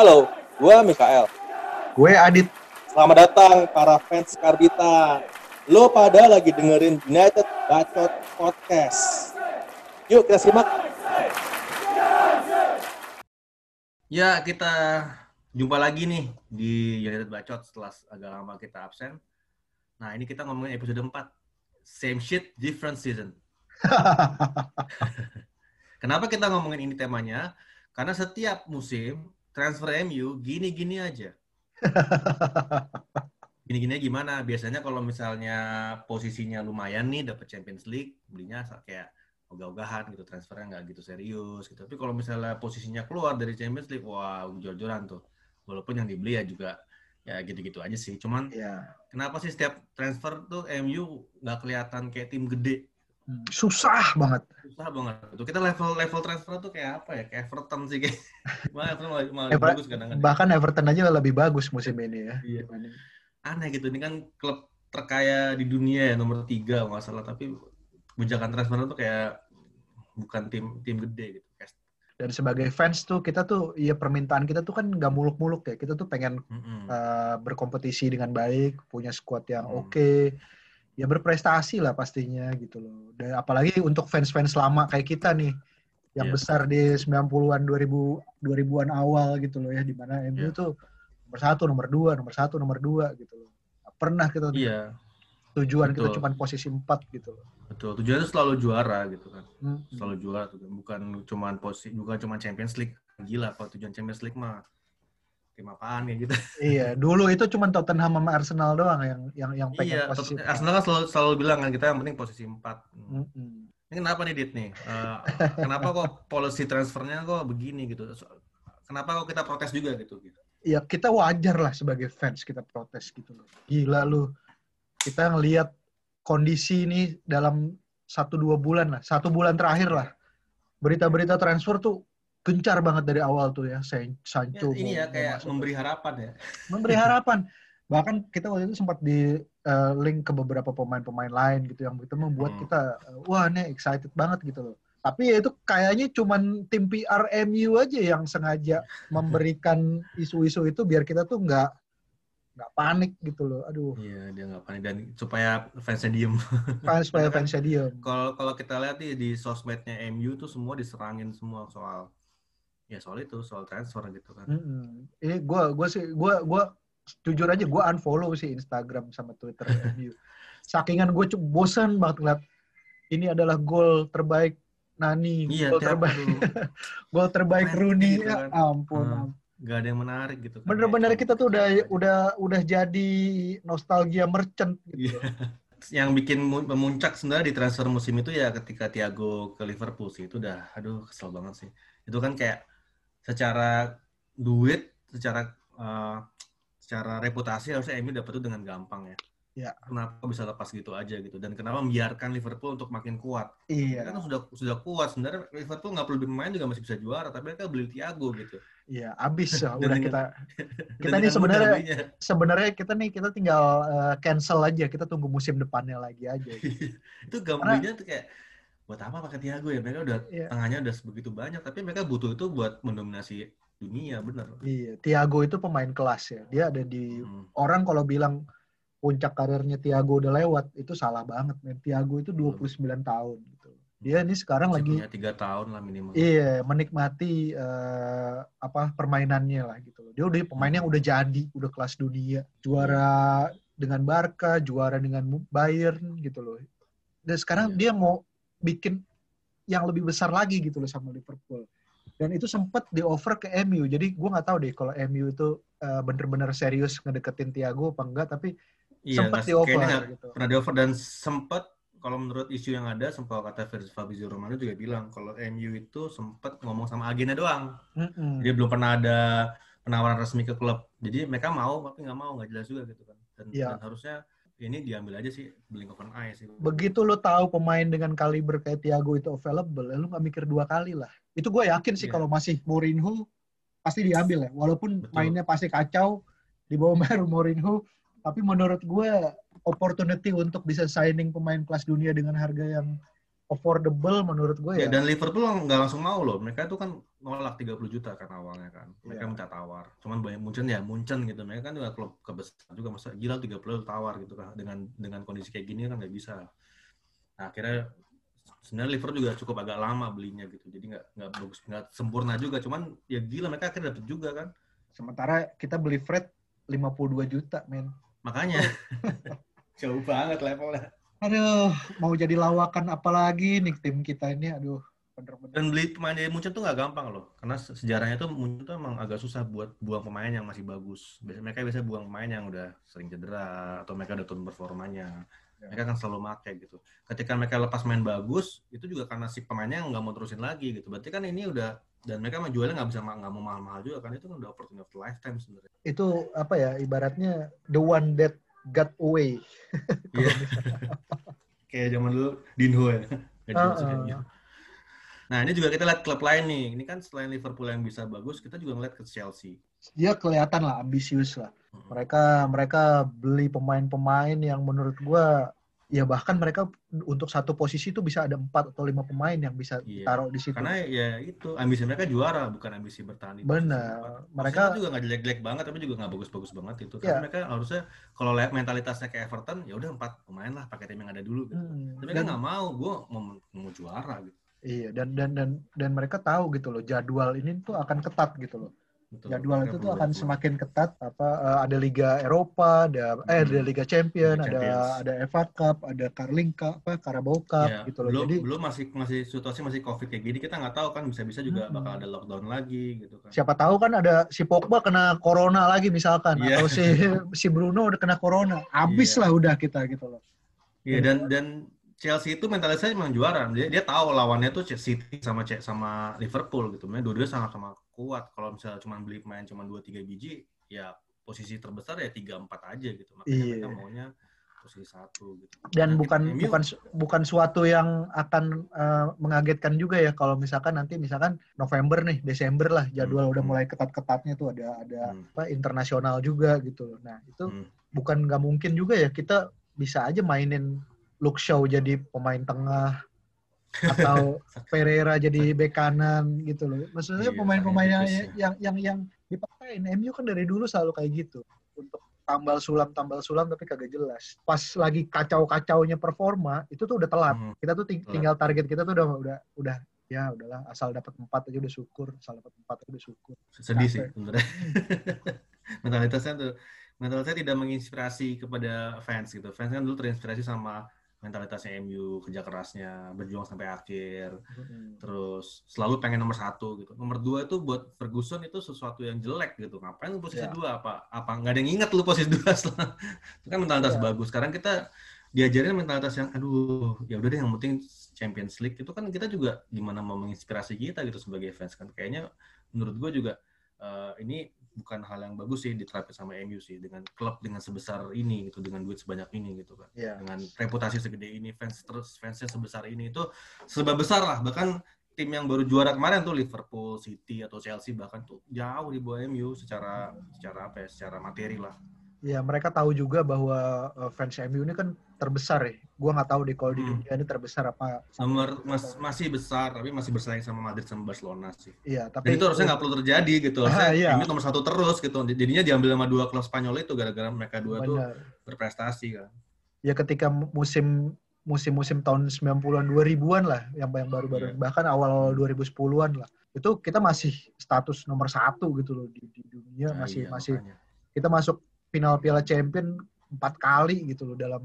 Halo, gue Mikael. Gue Adit. Selamat datang para fans Karbita. Lo pada lagi dengerin United Bacot Podcast. Yuk kita simak. Ya, kita jumpa lagi nih di United Bacot setelah agak lama kita absen. Nah, ini kita ngomongin episode 4. Same shit, different season. Kenapa kita ngomongin ini temanya? Karena setiap musim transfer MU gini-gini aja. Gini-gini gimana? Biasanya kalau misalnya posisinya lumayan nih dapat Champions League, belinya kayak ogah-ogahan gitu, transfernya nggak gitu serius gitu. Tapi kalau misalnya posisinya keluar dari Champions League, wah jor-joran tuh. Walaupun yang dibeli ya juga ya gitu-gitu aja sih. Cuman ya. kenapa sih setiap transfer tuh MU nggak kelihatan kayak tim gede? Susah banget. Susah banget. Tuh kita level level transfer tuh kayak apa ya? Kayak Everton sih kayak. malah malah, malah Ever, bagus kadang-kadang. Bahkan Everton aja lebih bagus musim ini ya. Iya. Aneh gitu. Ini kan klub terkaya di dunia ya nomor tiga nggak salah. Tapi kebijakan transfer tuh kayak bukan tim tim gede gitu. Dan sebagai fans tuh kita tuh ya permintaan kita tuh kan nggak muluk-muluk ya. Kita tuh pengen mm -hmm. uh, berkompetisi dengan baik, punya squad yang mm. oke. Okay ya berprestasi lah pastinya gitu loh. Dan apalagi untuk fans-fans lama kayak kita nih yang yeah. besar di 90-an 2000 2000-an awal gitu loh ya di mana MU yeah. tuh nomor satu, nomor dua, nomor satu, nomor dua gitu loh. Pernah kita yeah. tujuan Betul. kita cuma posisi empat gitu loh. Betul, tujuannya selalu juara gitu kan. Hmm. Selalu juara tuh bukan cuma posisi bukan cuma Champions League. Gila kalau tujuan Champions League mah tim apaan kayak gitu. Iya, dulu itu cuma Tottenham sama Arsenal doang yang yang yang pengen iya, posisi. Arsenal kan selalu selalu bilang kan kita yang penting posisi 4. Mm -hmm. Ini kenapa nih Dit nih? Uh, kenapa kok policy transfernya kok begini gitu? Kenapa kok kita protes juga gitu gitu? Iya, kita wajar lah sebagai fans kita protes gitu loh. Gila lu. Kita ngelihat kondisi ini dalam satu dua bulan lah, satu bulan terakhir lah. Berita-berita transfer tuh gencar banget dari awal tuh ya Sancho. Ya, ini ya kayak memberi harapan ya. Memberi harapan. Bahkan kita waktu itu sempat di uh, link ke beberapa pemain-pemain lain gitu yang itu membuat hmm. kita wah nih excited banget gitu loh. Tapi ya itu kayaknya cuman tim PR MU aja yang sengaja memberikan isu-isu itu biar kita tuh nggak nggak panik gitu loh. Aduh. Iya, dia nggak panik dan supaya fansnya diem. Fans supaya fansnya diem. Kalau kalau kita lihat nih di sosmednya MU tuh semua diserangin semua soal ya soal itu soal transfer gitu kan mm-hmm. ini gue gue sih gue gue jujur aja gue unfollow sih Instagram sama Twitter sakingan gue bosan banget ngeliat ini adalah gol terbaik Nani iya, gol terbaik gol terbaik Rooney gitu ya ampun, hmm. ampun Gak ada yang menarik gitu kan. Bener-bener kita tuh udah udah udah jadi nostalgia merchant gitu. Yeah. yang bikin memuncak sebenarnya di transfer musim itu ya ketika Thiago ke Liverpool sih itu udah aduh kesel banget sih. Itu kan kayak secara duit, secara uh, secara reputasi harusnya MU dapat itu dengan gampang ya. Ya. Kenapa bisa lepas gitu aja gitu dan kenapa membiarkan Liverpool untuk makin kuat? Iya. Kan sudah sudah kuat sebenarnya Liverpool nggak perlu bermain juga masih bisa juara tapi mereka beli Thiago gitu. Iya, abis ya udah kita kita nih sebenarnya sebenarnya kita nih kita tinggal uh, cancel aja kita tunggu musim depannya lagi aja. Gitu. itu gambarnya tuh kayak buat apa pakai Tiago ya? Mereka udah yeah. tengahnya udah sebegitu banyak tapi mereka butuh itu buat mendominasi dunia bener iya Tiago itu pemain kelas ya. Dia ada di hmm. orang kalau bilang puncak karirnya Tiago udah lewat itu salah banget men. Tiago itu 29 hmm. tahun gitu. Dia ini sekarang Masih lagi tiga tahun lah minimal. Iya menikmati uh, apa permainannya lah gitu loh. Dia udah pemainnya hmm. udah jadi udah kelas dunia. Juara dengan Barca juara dengan Bayern gitu loh. Dan sekarang yeah. dia mau bikin yang lebih besar lagi gitu loh sama Liverpool. Dan itu sempat di offer ke MU. Jadi gue nggak tahu deh kalau MU itu uh, bener-bener serius ngedeketin Thiago apa enggak, tapi iya, sempat di offer. Gitu. Pernah di offer dan sempat kalau menurut isu yang ada, sempat kata Fabrizio Romano juga bilang kalau MU itu sempat ngomong sama agennya doang. Mm-hmm. Jadi belum pernah ada penawaran resmi ke klub. Jadi mereka mau tapi nggak mau, nggak jelas juga gitu kan. Dan, yeah. dan harusnya ini diambil aja sih blink of an eye sih. Begitu lo tahu pemain dengan kaliber kayak Thiago itu available, ya lo nggak mikir dua kali lah. Itu gue yakin sih yeah. kalau masih Mourinho pasti diambil ya. Walaupun Betul. mainnya pasti kacau di bawah baru Mourinho, tapi menurut gue opportunity untuk bisa signing pemain kelas dunia dengan harga yang affordable menurut gue ya. ya. Dan Liverpool nggak langsung mau loh. Mereka itu kan nolak 30 juta kan awalnya kan. Mereka yeah. minta tawar. Cuman banyak Munchen ya, Munchen gitu. Mereka kan juga klub kebesar juga masa gila 30 tawar gitu kan. Dengan dengan kondisi kayak gini kan nggak bisa. Nah, akhirnya sebenarnya Liverpool juga cukup agak lama belinya gitu. Jadi nggak nggak bagus nggak sempurna juga. Cuman ya gila mereka akhirnya dapet juga kan. Sementara kita beli Fred 52 juta, men. Makanya. Jauh banget levelnya. Aduh, mau jadi lawakan apalagi nih tim kita ini, aduh. Bener-bener. Dan beli pemain dari Munchen tuh nggak gampang loh, karena sejarahnya tuh Munchen tuh emang agak susah buat buang pemain yang masih bagus. Biasanya mereka biasa buang pemain yang udah sering cedera atau mereka udah turun performanya. Ya. Mereka kan selalu make gitu. Ketika mereka lepas main bagus, itu juga karena si pemainnya nggak mau terusin lagi gitu. Berarti kan ini udah dan mereka menjualnya nggak bisa nggak mau mahal-mahal juga kan itu kan udah opportunity of lifetime sebenarnya. Itu apa ya ibaratnya the one that got away. Iya. Kayak zaman dulu Dinho ya. Uh, uh. Nah ini juga kita lihat klub lain nih. Ini kan selain Liverpool yang bisa bagus, kita juga ngeliat ke Chelsea. Dia kelihatan lah ambisius lah. Mereka mereka beli pemain-pemain yang menurut gua ya bahkan mereka untuk satu posisi itu bisa ada empat atau lima pemain yang bisa iya. taruh di situ. Karena ya itu ambisi mereka juara bukan ambisi bertahan. Benar. Mereka juga nggak jelek-jelek banget tapi juga nggak bagus-bagus banget itu. Karena yeah. mereka harusnya kalau lihat mentalitasnya kayak Everton ya udah empat pemain lah pakai tim yang ada dulu. Gitu. Hmm. Tapi mereka nggak mau, gue mau, mau juara gitu. Iya dan dan dan dan mereka tahu gitu loh jadwal ini tuh akan ketat gitu loh. Betul, Jadwal itu tuh akan semakin ketat. Apa uh, ada Liga Eropa, ada hmm. eh ada Liga Champion, Liga ada ada FA Cup, ada Carling Cup, apa Carabao Cup ya, gitu loh. Belum, Jadi belum masih masih situasi masih Covid kayak gini kita nggak tahu kan bisa-bisa juga hmm. bakal ada lockdown lagi gitu kan. Siapa tahu kan ada si Pogba kena corona lagi misalkan yeah. atau si si Bruno udah kena corona. Habis yeah. lah udah kita gitu loh. Iya dan dan Chelsea itu mentalitasnya memang juara. Dia, dia tahu lawannya tuh City sama sama Liverpool gitu. Memang dua-duanya sama-sama kuat. Kalau misalnya cuma beli pemain cuma dua tiga biji, ya posisi terbesar ya tiga empat aja gitu. Makanya iya. mereka maunya posisi satu gitu. Dan nah, bukan MU, bukan bukan suatu yang akan uh, mengagetkan juga ya kalau misalkan nanti misalkan November nih, Desember lah jadwal hmm, udah mulai ketat-ketatnya tuh ada ada hmm. apa internasional juga gitu. Nah, itu hmm. bukan nggak mungkin juga ya kita bisa aja mainin Luke Shaw jadi pemain tengah atau Pereira jadi bek kanan gitu loh. Maksudnya iya, pemain-pemain yang, yang yang yang dipakai MU kan dari dulu selalu kayak gitu untuk tambal sulam tambal sulam tapi kagak jelas. Pas lagi kacau-kacaunya performa itu tuh udah telat. Hmm. Kita tuh ting tinggal target kita tuh udah udah udah ya udahlah asal dapat empat aja udah syukur asal dapat empat aja udah syukur sedih sih sebenarnya mentalitasnya tuh mentalitasnya tidak menginspirasi kepada fans gitu fans kan dulu terinspirasi sama mentalitasnya MU, kerja kerasnya, berjuang sampai akhir, hmm. terus selalu pengen nomor satu gitu. Nomor dua itu buat Ferguson itu sesuatu yang jelek gitu. Ngapain lu posisi yeah. dua? Apa apa nggak ada yang ingat lu posisi dua setelah itu kan mentalitas yeah. bagus. Sekarang kita diajarin mentalitas yang aduh ya udah deh yang penting Champions League itu kan kita juga gimana mau menginspirasi kita gitu sebagai fans kan. Kayaknya menurut gue juga uh, ini bukan hal yang bagus sih diterapkan sama MU sih dengan klub dengan sebesar ini gitu dengan duit sebanyak ini gitu kan. Yeah. dengan reputasi segede ini fans terus fansnya sebesar ini itu sebab besar lah. Bahkan tim yang baru juara kemarin tuh Liverpool City atau Chelsea bahkan tuh jauh di bawah MU secara secara apa ya secara materi lah. Ya mereka tahu juga bahwa uh, fans MU ini kan terbesar ya. Gua nggak tahu deh kalau di hmm. dunia ini terbesar apa. Nomor mas, masih besar tapi masih bersaing sama Madrid sama Barcelona sih. Iya tapi Dan itu harusnya nggak perlu terjadi gitu. Harusnya ah, iya. MU nomor satu terus gitu. Jadinya diambil sama dua klub Spanyol itu gara-gara mereka dua Benar. tuh berprestasi kan. Ya ketika musim musim-musim tahun 90-an 2000-an lah yang yang baru-baru yeah. bahkan awal 2010-an lah. Itu kita masih status nomor satu gitu loh di, di dunia nah, masih iya, masih makanya. kita masuk final Piala Champion empat kali gitu loh dalam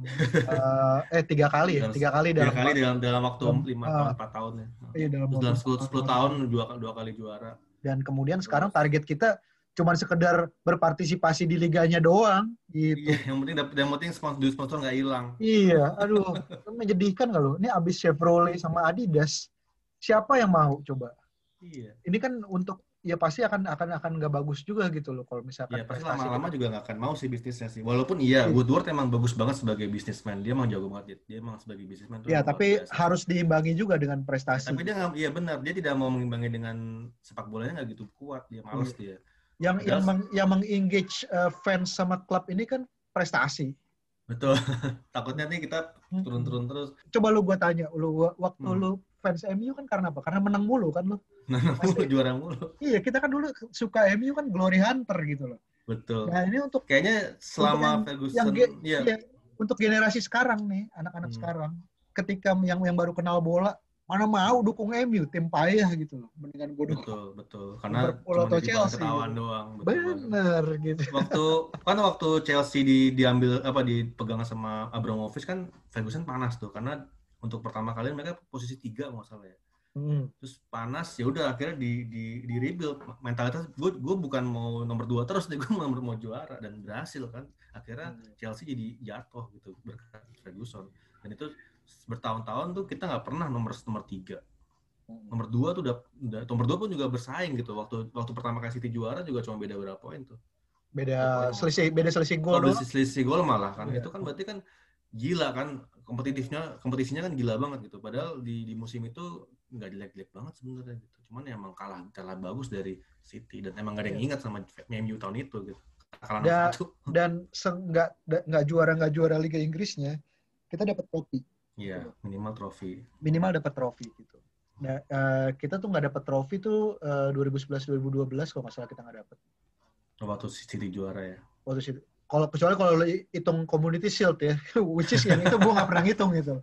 uh, eh tiga kali ya tiga kali dalam tiga kali dalam dalam waktu lima tahun empat tahun ya. iya dalam dalam sepuluh sepuluh tahun. dua dua kali juara. Dan kemudian sekarang target kita cuma sekedar berpartisipasi di liganya doang gitu. Iya, yang penting yang penting sponsor sponsor nggak hilang. Iya aduh menyedihkan kalau ini abis Chevrolet sama Adidas siapa yang mau coba? Iya. Ini kan untuk ya pasti akan akan akan nggak bagus juga gitu loh kalau misalkan ya pasti lama-lama juga nggak akan mau sih bisnisnya sih walaupun iya, iya. Woodward emang bagus banget sebagai bisnisman dia emang jago banget dia emang sebagai bisnisman ya tapi biasa. harus diimbangi juga dengan prestasi ya, tapi dia nggak iya benar dia tidak mau mengimbangi dengan sepak bolanya nggak gitu kuat dia males iya. dia yang yang meng, yang mengengage uh, fans sama klub ini kan prestasi Betul. Takutnya nih kita turun-turun terus. Coba lu gua tanya, lu waktu hmm. lu fans MU kan karena apa? Karena menang mulu kan lu. Menang mulu, juara mulu. Iya, kita kan dulu suka MU kan glory hunter gitu loh. Betul. Nah, ini untuk kayaknya selama yang, Ferguson yang, ya. ya, untuk generasi sekarang nih, anak-anak hmm. sekarang, ketika yang yang baru kenal bola, mana mau dukung MU tim payah gitu loh mendingan gue dukung betul betul karena cuma atau Chelsea ketahuan gitu. doang betul bener gitu waktu kan waktu Chelsea di diambil apa dipegang sama Abramovich kan Ferguson panas tuh karena untuk pertama kali mereka posisi tiga nggak salah ya. Hmm. terus panas ya udah akhirnya di di di rebuild. Mentalitas gue gue bukan mau nomor dua terus deh gue mau mau juara. Dan berhasil kan. Akhirnya hmm. Chelsea jadi jatuh gitu berkat Ferguson. Dan itu bertahun-tahun tuh kita nggak pernah nomor nomor tiga. Hmm. nomor dua tuh udah, udah nomor dua pun juga bersaing gitu. Waktu waktu pertama kali City juara juga cuma beda berapa poin tuh. Beda selisih beda selisih gol oh, selisih gol malah kan. Yeah. itu kan berarti kan gila kan kompetitifnya kompetisinya kan gila banget gitu padahal di di musim itu nggak jelek-jelek banget sebenarnya gitu cuman ya emang kalah kalah bagus dari City dan emang gak ada yang iya. ingat sama MU tahun itu gitu kalah da, dan nggak nggak juara nggak juara Liga Inggrisnya kita dapat trofi Iya, minimal trofi. Minimal dapat trofi gitu. Nah, uh, kita tuh nggak dapat trofi tuh uh, 2011-2012 kalau masalah kita nggak dapat. Oh, waktu City juara ya. Waktu City. Kalau kecuali kalau hitung Community Shield ya, which is yang itu gue nggak pernah hitung gitu.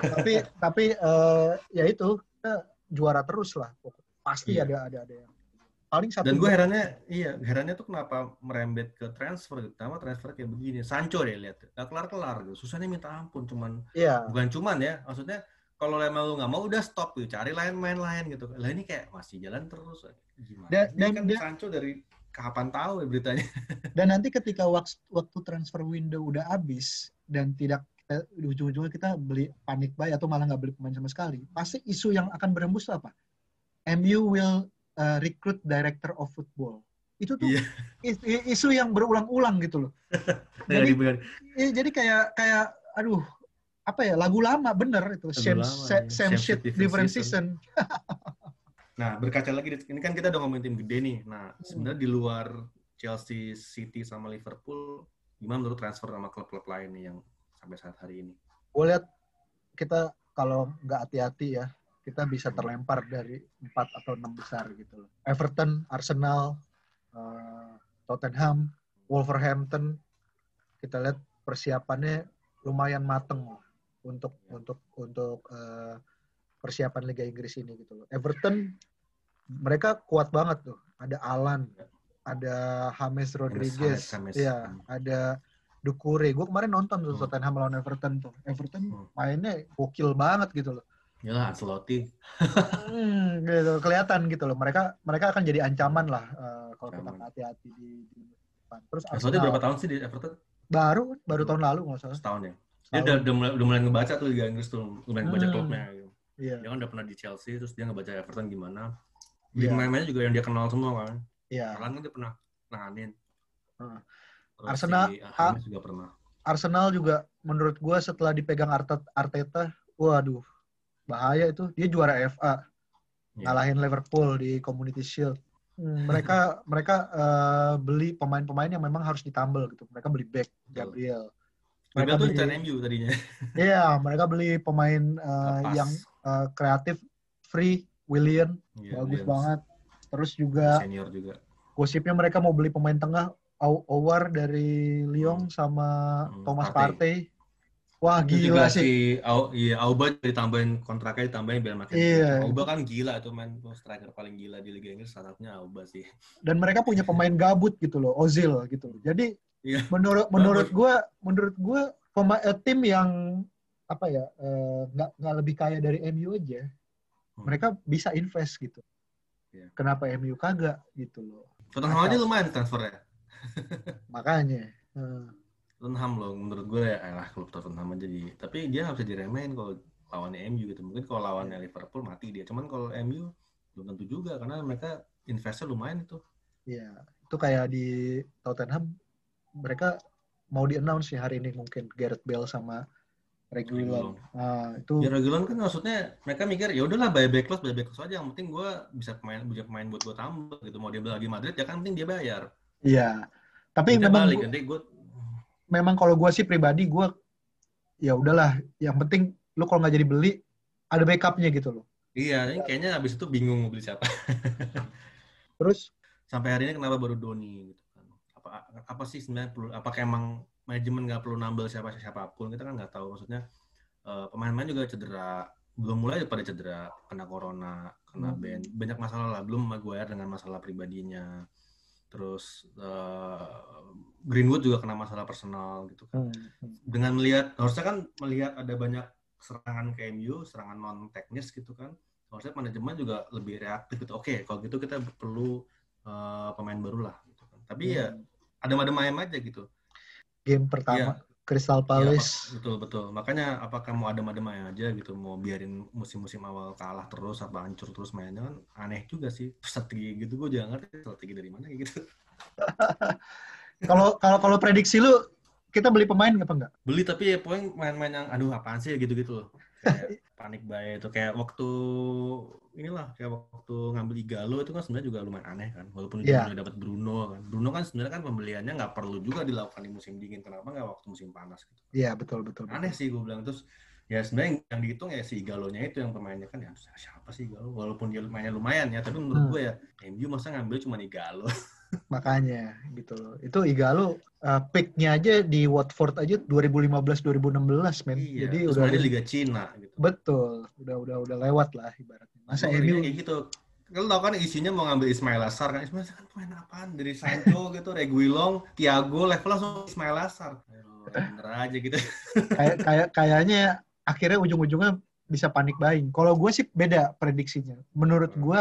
tapi tapi uh, ya itu kita juara terus lah. Pasti iya. ada ada ada yang paling satu dan gue herannya iya herannya tuh kenapa merembet ke transfer sama transfer kayak begini Sancho deh lihat gak kelar kelar gitu susahnya minta ampun cuman iya. bukan cuman ya maksudnya kalau emang lu nggak mau udah stop gitu cari lain main lain gitu lah ini kayak masih jalan terus gimana dan, dan kan dan, Sancho dari kapan tahu ya beritanya dan nanti ketika waktu, waktu transfer window udah habis dan tidak kita ujung-ujungnya kita beli panik buy atau malah nggak beli pemain sama sekali pasti isu yang akan berembus apa MU will uh, recruit director of football. Itu tuh yeah. isu yang berulang-ulang gitu loh. jadi, ya, jadi kayak kayak aduh apa ya lagu lama bener itu same, lama, ya. same, shit different season. nah berkaca lagi ini kan kita udah ngomongin tim gede nih. Nah hmm. sebenarnya di luar Chelsea, City sama Liverpool gimana menurut transfer sama klub-klub lain nih yang sampai saat hari ini? Gue lihat kita kalau nggak hati-hati ya kita bisa terlempar dari empat atau enam besar gitu loh. Everton, Arsenal, uh, Tottenham, Wolverhampton, kita lihat persiapannya lumayan mateng untuk untuk untuk uh, persiapan Liga Inggris ini gitu loh. Everton mereka kuat banget tuh. Ada Alan, ada James Rodriguez, James, James. ya, ada Dukure. Gue kemarin nonton tuh hmm. Tottenham lawan Everton tuh. Everton hmm. mainnya gokil banget gitu loh. Ya Ancelotti. hmm, gitu kelihatan gitu loh. Mereka mereka akan jadi ancaman lah uh, kalau kita hati-hati di, di depan. Terus Ancelotti berapa tahun sih di Everton? Baru baru tahun lalu nggak salah. Setahun ya. Dia udah, udah, mulai, udah mulai ngebaca tuh Liga Inggris tuh, mulai ngebaca hmm. klubnya. Gitu. Yeah. Dia kan udah pernah di Chelsea, terus dia ngebaca Everton gimana. Di yeah. main-mainnya juga yang dia kenal semua kan. Iya. Yeah. kan dia pernah nanganin. Hmm. Arsenal si juga pernah. Arsenal juga menurut gue setelah dipegang Arteta, waduh bahaya itu dia juara FA yeah. ngalahin Liverpool di Community Shield hmm, mereka mereka uh, beli pemain-pemain yang memang harus ditambal gitu mereka beli back Gabriel mereka beli MU tadinya iya mereka beli pemain uh, yang uh, kreatif free William yeah, bagus Williams. banget terus juga senior juga gosipnya mereka mau beli pemain tengah Owar dari Lyon hmm. sama hmm, Thomas Partey. Wah gila sih. Si Au, iya, Auba ditambahin kontraknya ditambahin biar makin. Iya. Auba kan gila tuh main striker paling gila di Liga Inggris salah satunya Auba sih. Dan mereka punya pemain gabut gitu loh, Ozil gitu. Jadi iya. menurut menurut gue menurut gue pemain eh, tim yang apa ya eh, nggak uh, nggak lebih kaya dari MU aja, hmm. mereka bisa invest gitu. Iya. Kenapa MU kagak gitu loh? Tottenham aja lumayan transfernya. Makanya. Uh. Tottenham loh menurut gue ya lah klub Tottenham aja di tapi dia nggak bisa diremehin kalau lawannya MU gitu mungkin kalau lawannya Liverpool mati dia cuman kalau MU belum tentu juga karena mereka investor lumayan itu iya itu kayak di Tottenham mereka mau di announce ya hari ini mungkin Gareth Bale sama Regulon. Nah, itu ya Regulon kan maksudnya mereka mikir ya udahlah buyback clause buyback clause aja. Yang penting gue bisa pemain bisa pemain buat gue tambah gitu. Mau dia lagi Madrid ya kan penting dia bayar. Iya. Tapi dia memang balik nanti gue memang kalau gue sih pribadi gue ya udahlah. Yang penting lu kalau nggak jadi beli ada backupnya gitu loh. Iya ini kayaknya abis itu bingung mau beli siapa. Terus? Sampai hari ini kenapa baru Doni gitu kan. Apa apa sih sebenarnya perlu apakah emang manajemen nggak perlu nambah siapa siapa pun kita kan nggak tahu maksudnya uh, pemain-pemain juga cedera belum mulai pada cedera kena corona kena hmm. band banyak masalah lah belum Maguire dengan masalah pribadinya terus uh, Greenwood juga kena masalah personal gitu kan. Hmm, hmm. Dengan melihat harusnya kan melihat ada banyak serangan ke MU, serangan non teknis gitu kan. Harusnya manajemen juga lebih reaktif gitu. Oke, kalau gitu kita perlu uh, pemain baru lah gitu kan. Tapi ya hmm. ya ada adem ayam aja gitu. Game pertama ya, Crystal iya, Palace. Ya, betul betul. Makanya apakah mau adem-adem aja gitu, mau biarin musim-musim awal kalah terus apa hancur terus mainnya kan aneh juga sih. Strategi gitu gue jangan ngerti strategi dari mana gitu. Kalau kalau kalau prediksi lu kita beli pemain apa enggak? Beli tapi ya poin main-main yang aduh apaan sih gitu-gitu loh. Kayak panik buy itu. Kayak waktu inilah kayak waktu ngambil Igalo itu kan sebenarnya juga lumayan aneh kan. Walaupun yeah. udah dapat Bruno kan. Bruno kan sebenarnya kan pembeliannya nggak perlu juga dilakukan di musim dingin. Kenapa nggak waktu musim panas gitu? Iya yeah, betul betul. Aneh betul. sih gue bilang. Terus ya sebenarnya yang dihitung ya si Igalonya itu yang pemainnya kan ya siapa sih Igalo walaupun dia mainnya lumayan ya tapi menurut hmm. gue ya MU masa ngambil cuma Igalo makanya gitu loh. Itu Igalo uh, picknya aja di Watford aja 2015 2016 men. Iya, jadi udah di Liga Cina gitu. betul. Udah udah udah lewat lah ibaratnya. Masa ini kayak gitu. Kalau tau kan isinya mau ngambil Ismail Asar kan? Ismail Asar kan pemain apaan? Dari Sancho gitu Reguilon Thiago level langsung Ismail Asar bener aja gitu. Kayak kayak kayaknya akhirnya ujung-ujungnya bisa panik buying. Kalau gue sih beda prediksinya. Menurut gue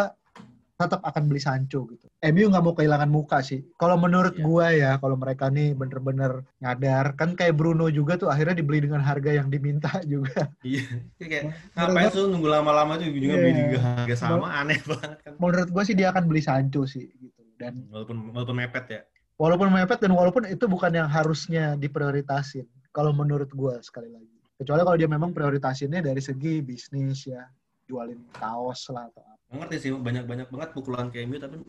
tetap akan beli Sancho gitu. MU nggak mau kehilangan muka sih. Kalau menurut yeah. gua ya, kalau mereka nih bener-bener nyadar, kan kayak Bruno juga tuh akhirnya dibeli dengan harga yang diminta juga. Iya, kayak ngapain tuh nunggu lama-lama tuh juga yeah. beli juga harga sama, aneh banget kan. Menurut gua sih dia akan beli Sancho sih gitu. Dan walaupun walaupun mepet ya. Walaupun mepet dan walaupun itu bukan yang harusnya diprioritasin. Kalau menurut gua sekali lagi. Kecuali kalau dia memang prioritasinnya dari segi bisnis ya, jualin kaos lah atau ngerti sih banyak banyak banget pukulan ke MU tapi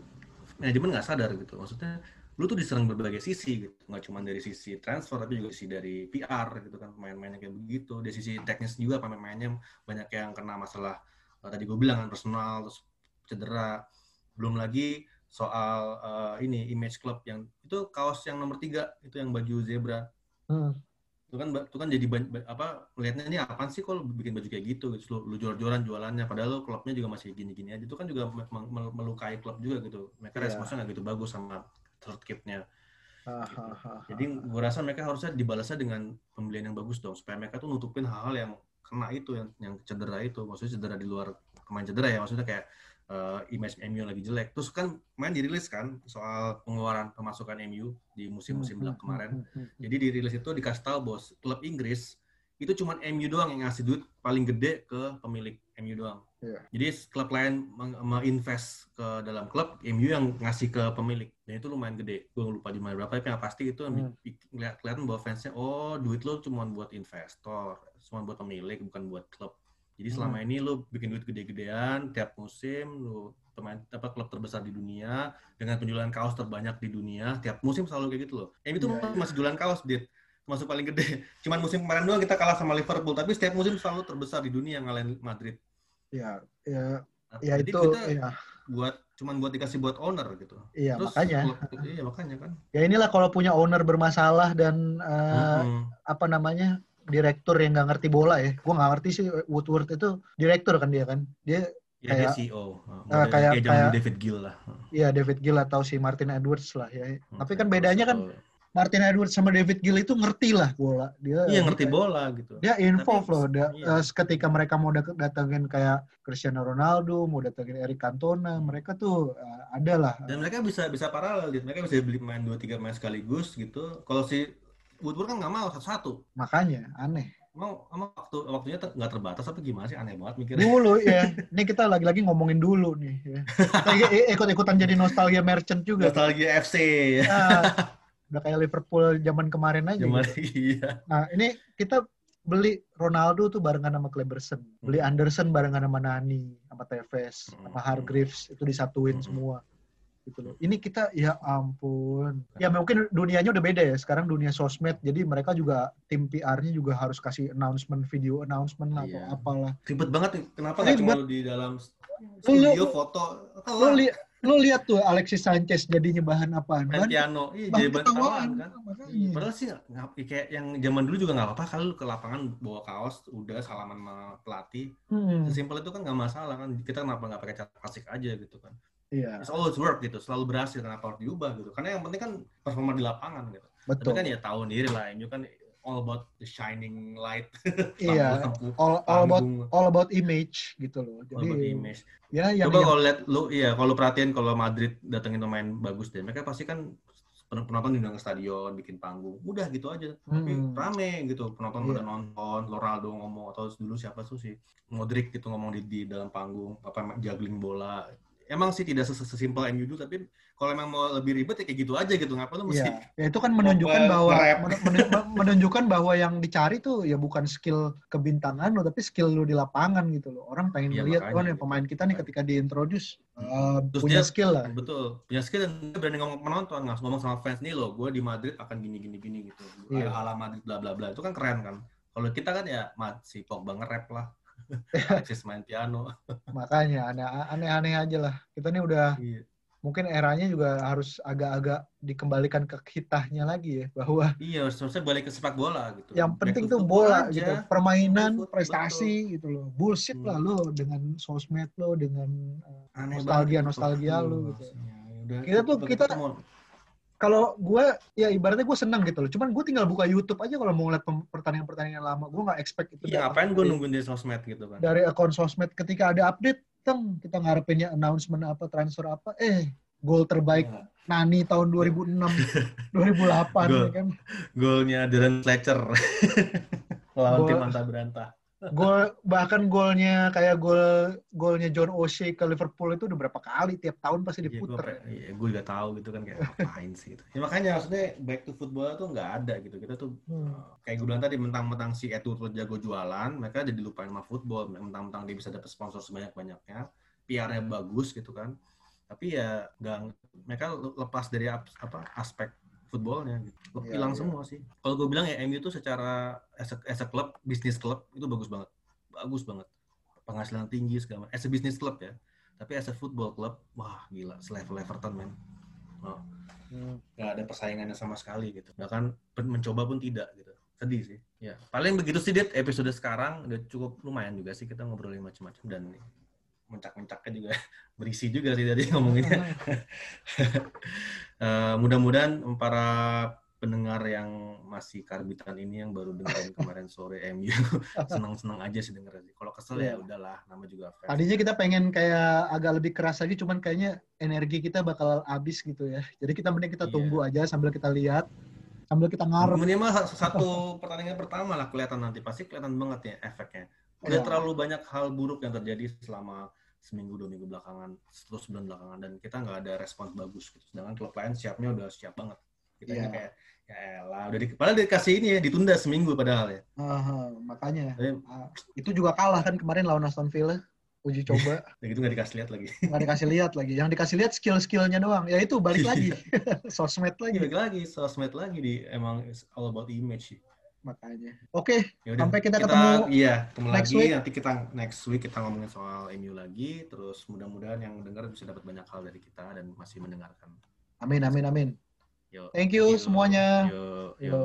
manajemen nggak sadar gitu. Maksudnya lu tuh diserang berbagai sisi gitu. Nggak cuma dari sisi transfer tapi juga sisi dari PR gitu kan pemain-pemainnya kayak begitu. Dari sisi teknis juga pemain-pemainnya banyak yang kena masalah uh, tadi gue bilang kan personal terus cedera. Belum lagi soal uh, ini image club yang itu kaos yang nomor tiga itu yang baju zebra. Hmm itu kan itu kan jadi apa melihatnya ini apa sih kalau bikin baju kayak gitu gitu. Lu, lu jual-jualan jualannya. Padahal lu klubnya juga masih gini-gini aja. Itu kan juga melukai klub juga gitu. Mereka yeah. responsnya nggak gitu bagus sama third kitnya. Gitu. jadi gue rasa mereka harusnya dibalasnya dengan pembelian yang bagus dong. Supaya mereka tuh nutupin hal-hal yang kena itu yang yang cedera itu. Maksudnya cedera di luar pemain cedera ya. Maksudnya kayak uh, image MU lagi jelek. Terus kan main dirilis kan soal pengeluaran pemasukan MU di musim-musim belakang hmm, hmm, kemarin. Hmm, Jadi dirilis itu dikasih tahu bos klub Inggris itu cuma MU doang yang ngasih duit paling gede ke pemilik MU doang. Yeah. Jadi klub lain menginvest ke dalam klub, MU yang ngasih ke pemilik. Dan itu lumayan gede. Gue lupa di mana berapa, tapi yang pasti itu hmm. kelihatan bahwa fansnya, oh duit lo cuma buat investor, cuma buat pemilik, bukan buat klub. Jadi hmm. selama ini lu bikin duit gede-gedean tiap musim, lu pemain apa klub terbesar di dunia dengan penjualan kaos terbanyak di dunia tiap musim selalu kayak gitu loh. Eh itu yeah, masih jualan kaos dia masuk paling gede. Cuman musim kemarin doang kita kalah sama Liverpool, tapi setiap musim selalu terbesar di dunia ngalahin Madrid. Ya, ya, nah, ya itu kita ya. buat cuman buat dikasih buat owner gitu. Iya, Terus, makanya. Iya, makanya kan. Ya inilah kalau punya owner bermasalah dan uh, hmm. apa namanya? Direktur yang nggak ngerti bola ya. Gue nggak ngerti sih Woodward itu direktur kan dia kan. Dia ya, kayak dia CEO. Uh, kayak kayak David Gill lah. Iya David Gill atau si Martin Edwards lah ya. Hmm, Tapi kan bedanya kan Martin Edwards sama David Gill itu ngerti lah bola. Dia Iya ngerti bola gitu. Dia involve loh. Dia, iya. uh, ketika mereka mau datengin kayak Cristiano Ronaldo, mau datengin Eric Cantona, mereka tuh uh, ada lah. Dan mereka bisa bisa paralel, mereka bisa beli main dua tiga main sekaligus gitu. Kalau si Woodward kan nggak mau satu-satu. Makanya aneh. Mau, emang waktu waktunya ter, nggak terbatas tapi gimana sih aneh banget mikirnya. Dulu ya. Ini kita lagi-lagi ngomongin dulu nih. Ya. Ikut-ikutan jadi nostalgia merchant juga. Nostalgia FC. Ya. Nah, udah kayak Liverpool zaman kemarin aja. Zaman gitu. iya. Nah ini kita beli Ronaldo tuh barengan sama Kleberson. Beli hmm. Anderson barengan sama Nani, sama Tevez, hmm. sama Hargreaves itu disatuin hmm. semua. Gitu loh. Ini kita ya ampun. Ya mungkin dunianya udah beda ya. Sekarang dunia sosmed jadi mereka juga tim PR-nya juga harus kasih announcement video announcement lah iya. atau apalah. Ribet banget. Kenapa nggak cuma di dalam studio foto? Lo, li lo lihat tuh Alexis Sanchez jadinya bahan apaan? Bahan piano. Iya, jadi bahan ketawaan kan. Iya. Padahal sih kayak yang zaman dulu juga nggak apa-apa kalau ke lapangan bawa kaos udah salaman sama pelatih. Hmm. Sesimpel itu kan nggak masalah kan. Kita kenapa nggak pakai cat klasik aja gitu kan. Iya. It's always work gitu, selalu berhasil. Kenapa harus diubah gitu? Karena yang penting kan performa di lapangan gitu. Betul. Tapi kan ya tahu sendiri lah, ini kan all about the shining light. iya. all, all about all about image gitu loh. Jadi, all about image. Ya, yang, Coba yang... kalau lihat lu, iya kalau perhatiin kalau Madrid datengin pemain bagus deh, mereka pasti kan penonton diundang ke stadion, bikin panggung, udah gitu aja. Hmm. Tapi rame gitu, penonton yeah. udah nonton, Ronaldo ngomong atau dulu siapa tuh sih Modric gitu ngomong di, di dalam panggung, apa juggling bola emang sih tidak sesimpel MU dulu tapi kalau emang mau lebih ribet ya kayak gitu aja gitu. Ngapa lu mesti ya, ya itu kan menunjukkan bahwa menunjukkan bahwa yang dicari tuh ya bukan skill kebintangan lo tapi skill lo di lapangan gitu loh. Orang pengen ya, melihat oh nih pemain kita nih ketika diintroduce uh, punya dia, skill lah. betul punya skill dan dia berani ngomong penonton nggak ngomong sama fans nih lo gue di Madrid akan gini gini gini gitu. Ya. ala Madrid bla bla bla. Itu kan keren kan. Kalau kita kan ya si Pogba nge-rap lah Alexis main piano. Makanya aneh-aneh aja lah. Kita nih udah iya. mungkin eranya juga harus agak-agak dikembalikan ke kitahnya lagi ya bahwa iya harusnya balik ke sepak bola gitu. Yang penting tuh bola aja. gitu, permainan, prestasi betul. gitu loh. Bullshit hmm. lah lo dengan sosmed lo dengan uh, nostalgia nostalgia lo gitu. Ya, kita tuh kita kalau gue ya ibaratnya gue seneng gitu loh. Cuman gue tinggal buka YouTube aja kalau mau ngeliat pertandingan-pertandingan lama. Gue nggak expect itu. Iya, ngapain gue nungguin di sosmed gitu kan? Dari akun sosmed ketika ada update, teng kita ngarepinnya announcement apa, transfer apa, eh gol terbaik ya. Nani tahun 2006, 2008 Goal, ya kan. Golnya Darren Fletcher lawan tim Anta Berantah gol bahkan golnya kayak gol golnya John O'Shea ke Liverpool itu udah berapa kali tiap tahun pasti iya, diputer. Iya, gue, iya, gue juga tahu gitu kan kayak ngapain sih gitu. Ya makanya maksudnya back to football tuh nggak ada gitu. Kita tuh hmm. kayak gue bilang tadi mentang-mentang si Edward jago jualan, mereka jadi lupain sama football. Mentang-mentang dia bisa dapat sponsor sebanyak-banyaknya, PR-nya bagus gitu kan. Tapi ya nggak mereka lepas dari apa aspek footballnya gitu. Yeah, hilang yeah. semua sih. Kalau gue bilang ya MU itu secara as a, as a club, bisnis club itu bagus banget. Bagus banget. Penghasilan tinggi segala macam. As a business club ya. Tapi as a football club, wah gila, selevel Everton men. Oh. Hmm. Gak ada persaingannya sama sekali gitu. Bahkan mencoba pun tidak gitu. Sedih sih. Ya, paling begitu sih Dit episode sekarang udah cukup lumayan juga sih kita ngobrolin macam-macam dan mencak-mencaknya juga berisi juga sih tadi ngomonginnya. uh, mudah-mudahan para pendengar yang masih karbitan ini yang baru dengerin kemarin sore MU senang-senang aja sih denger sih. Kalau kesel yeah. ya iya. udahlah, nama juga fans. Tadinya kita pengen kayak agak lebih keras lagi, cuman kayaknya energi kita bakal habis gitu ya. Jadi kita mending kita yeah. tunggu aja sambil kita lihat, sambil kita ngarep. Minimal satu pertandingan pertama lah kelihatan nanti, pasti kelihatan banget ya efeknya. Udah yeah. terlalu banyak hal buruk yang terjadi selama seminggu dua minggu belakangan terus sebulan belakangan dan kita nggak ada respons bagus gitu. sedangkan klub lain siapnya udah siap banget. Kita yeah. kayak ya elah udah di, padahal dikasih ini ya ditunda seminggu padahal ya. Uh, makanya. Jadi, uh, itu juga kalah kan kemarin lawan Aston Villa uji coba. Ya gitu nggak dikasih lihat lagi. Nggak dikasih lihat lagi yang dikasih lihat skill skillnya doang. Ya itu balik lagi. Sosmed lagi. Balik lagi sosmed lagi di emang all about image sih makanya. Oke, okay, sampai kita, kita ketemu. Iya, ketemu next lagi. Week. Nanti kita next week kita ngomongin soal MU lagi. Terus mudah-mudahan yang dengar bisa dapat banyak hal dari kita dan masih mendengarkan. Amin, amin, amin. Yo, Thank you, semuanya. Yo, yo. yo.